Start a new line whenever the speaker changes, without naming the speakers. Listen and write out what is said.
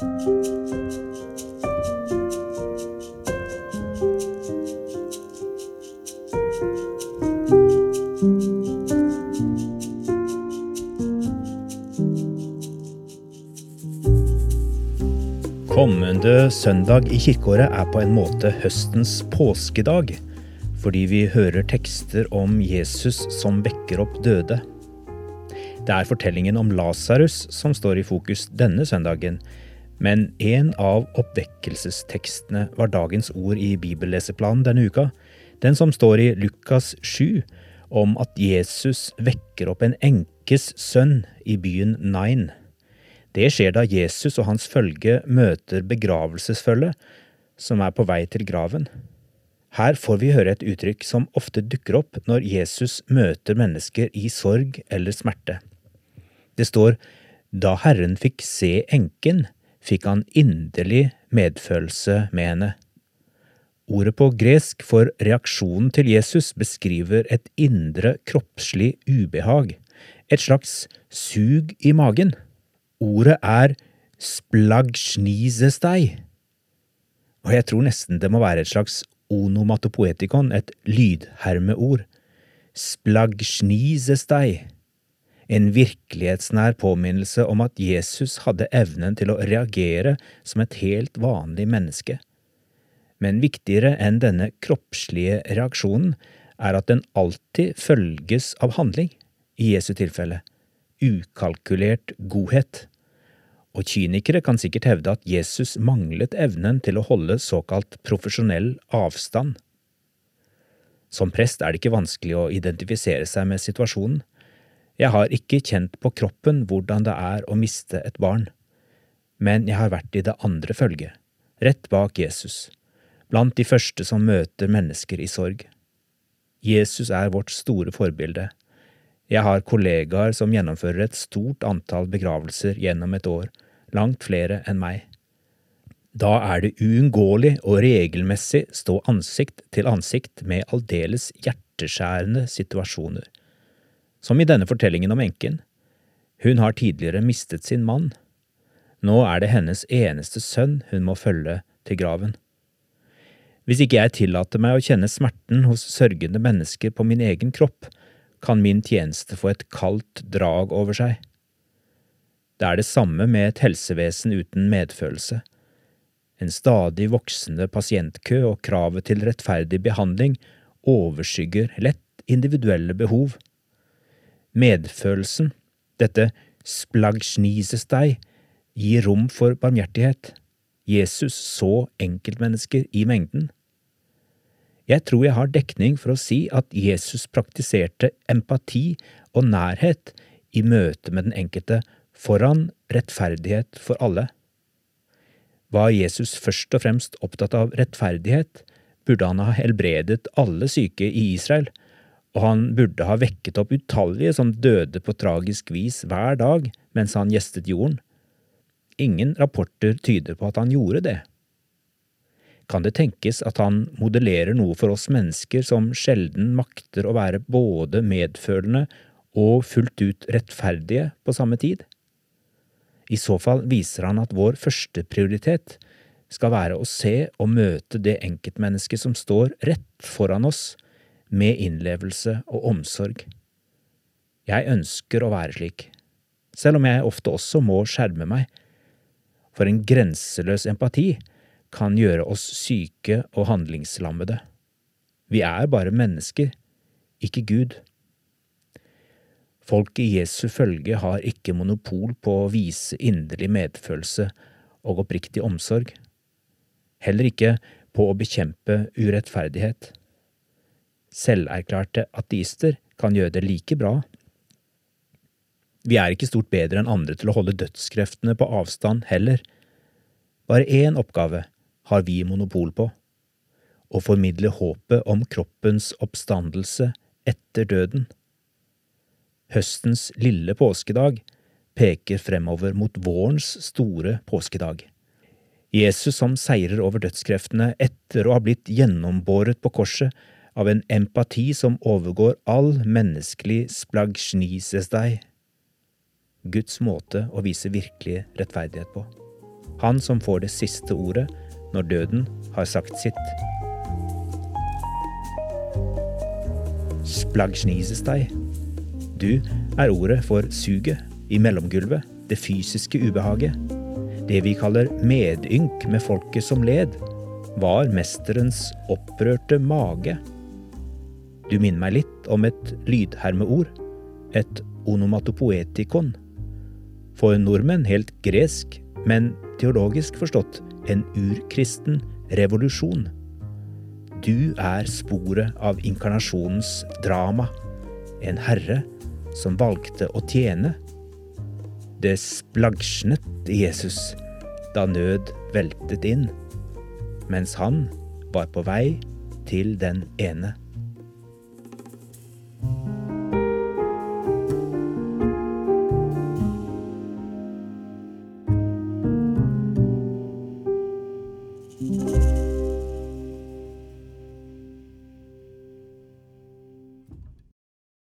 Kommende søndag i kirkeåret er på en måte høstens påskedag, fordi vi hører tekster om Jesus som vekker opp døde. Det er fortellingen om Lasarus som står i fokus denne søndagen, men en av oppvekkelsestekstene var dagens ord i bibelleseplanen denne uka, den som står i Lukas 7, om at Jesus vekker opp en enkes sønn i byen Nain. Det skjer da Jesus og hans følge møter begravelsesfølget som er på vei til graven. Her får vi høre et uttrykk som ofte dukker opp når Jesus møter mennesker i sorg eller smerte. Det står da Herren fikk se enken, fikk han inderlig medfølelse med henne. Ordet på gresk for reaksjonen til Jesus beskriver et indre kroppslig ubehag, et slags sug i magen. Ordet er splagsjnisestei, og jeg tror nesten det må være et slags onomatopoetikon, et lydhermeord. Splagsjnisestei, en virkelighetsnær påminnelse om at Jesus hadde evnen til å reagere som et helt vanlig menneske. Men viktigere enn denne kroppslige reaksjonen er at den alltid følges av handling, i Jesu tilfelle, ukalkulert godhet og kynikere kan sikkert hevde at Jesus manglet evnen til å holde såkalt profesjonell avstand. Som prest er det ikke vanskelig å identifisere seg med situasjonen. Jeg har ikke kjent på kroppen hvordan det er å miste et barn, men jeg har vært i det andre følget, rett bak Jesus, blant de første som møter mennesker i sorg. Jesus er vårt store forbilde. Jeg har kollegaer som gjennomfører et stort antall begravelser gjennom et år, langt flere enn meg. Da er det uunngåelig å regelmessig stå ansikt til ansikt med aldeles hjerteskjærende situasjoner. Som i denne fortellingen om enken. Hun har tidligere mistet sin mann. Nå er det hennes eneste sønn hun må følge til graven. Hvis ikke jeg tillater meg å kjenne smerten hos sørgende mennesker på min egen kropp, kan min tjeneste få et kaldt drag over seg. Det er det samme med et helsevesen uten medfølelse. En stadig voksende pasientkø og kravet til rettferdig behandling overskygger lett individuelle behov. Medfølelsen, dette splagsjnisestei, gir rom for barmhjertighet. Jesus så enkeltmennesker i mengden. Jeg tror jeg har dekning for å si at Jesus praktiserte empati og nærhet i møte med den enkelte foran rettferdighet for alle. Var Jesus først og fremst opptatt av rettferdighet, burde han ha helbredet alle syke i Israel, og han burde ha vekket opp utallige som døde på tragisk vis hver dag mens han gjestet jorden. Ingen rapporter tyder på at han gjorde det. Kan det tenkes at han modellerer noe for oss mennesker som sjelden makter å være både medfølende og fullt ut rettferdige på samme tid? I så fall viser han at vår første prioritet skal være å se og møte det enkeltmennesket som står rett foran oss, med innlevelse og omsorg. Jeg ønsker å være slik, selv om jeg ofte også må skjerme meg, for en grenseløs empati kan gjøre oss syke og handlingslammede. Vi er bare mennesker, ikke Gud. Folk i Jesu følge har ikke monopol på å vise inderlig medfølelse og oppriktig omsorg, heller ikke på å bekjempe urettferdighet. Selverklærte ateister kan gjøre det like bra. Vi er ikke stort bedre enn andre til å holde dødskreftene på avstand heller. Bare én oppgave har vi monopol på – å formidle håpet om kroppens oppstandelse etter døden. Høstens lille påskedag peker fremover mot vårens store påskedag. Jesus som seirer over dødskreftene etter å ha blitt gjennombåret på korset av en empati som overgår all menneskelig splagsjnisestei. Guds måte å vise virkelig rettferdighet på. han som får det siste ordet når døden har sagt sitt. Splagsjnisestei. Du er ordet for suget i mellomgulvet, det fysiske ubehaget. Det vi kaller medynk med folket som led, var mesterens opprørte mage. Du minner meg litt om et lydhermeord, et onomatopoetikon. For nordmenn helt gresk, men teologisk forstått en urkristen revolusjon. Du er sporet av inkarnasjonens drama, en herre som valgte å tjene. Det splagsjnet i Jesus da nød veltet inn, mens han var på vei til den ene.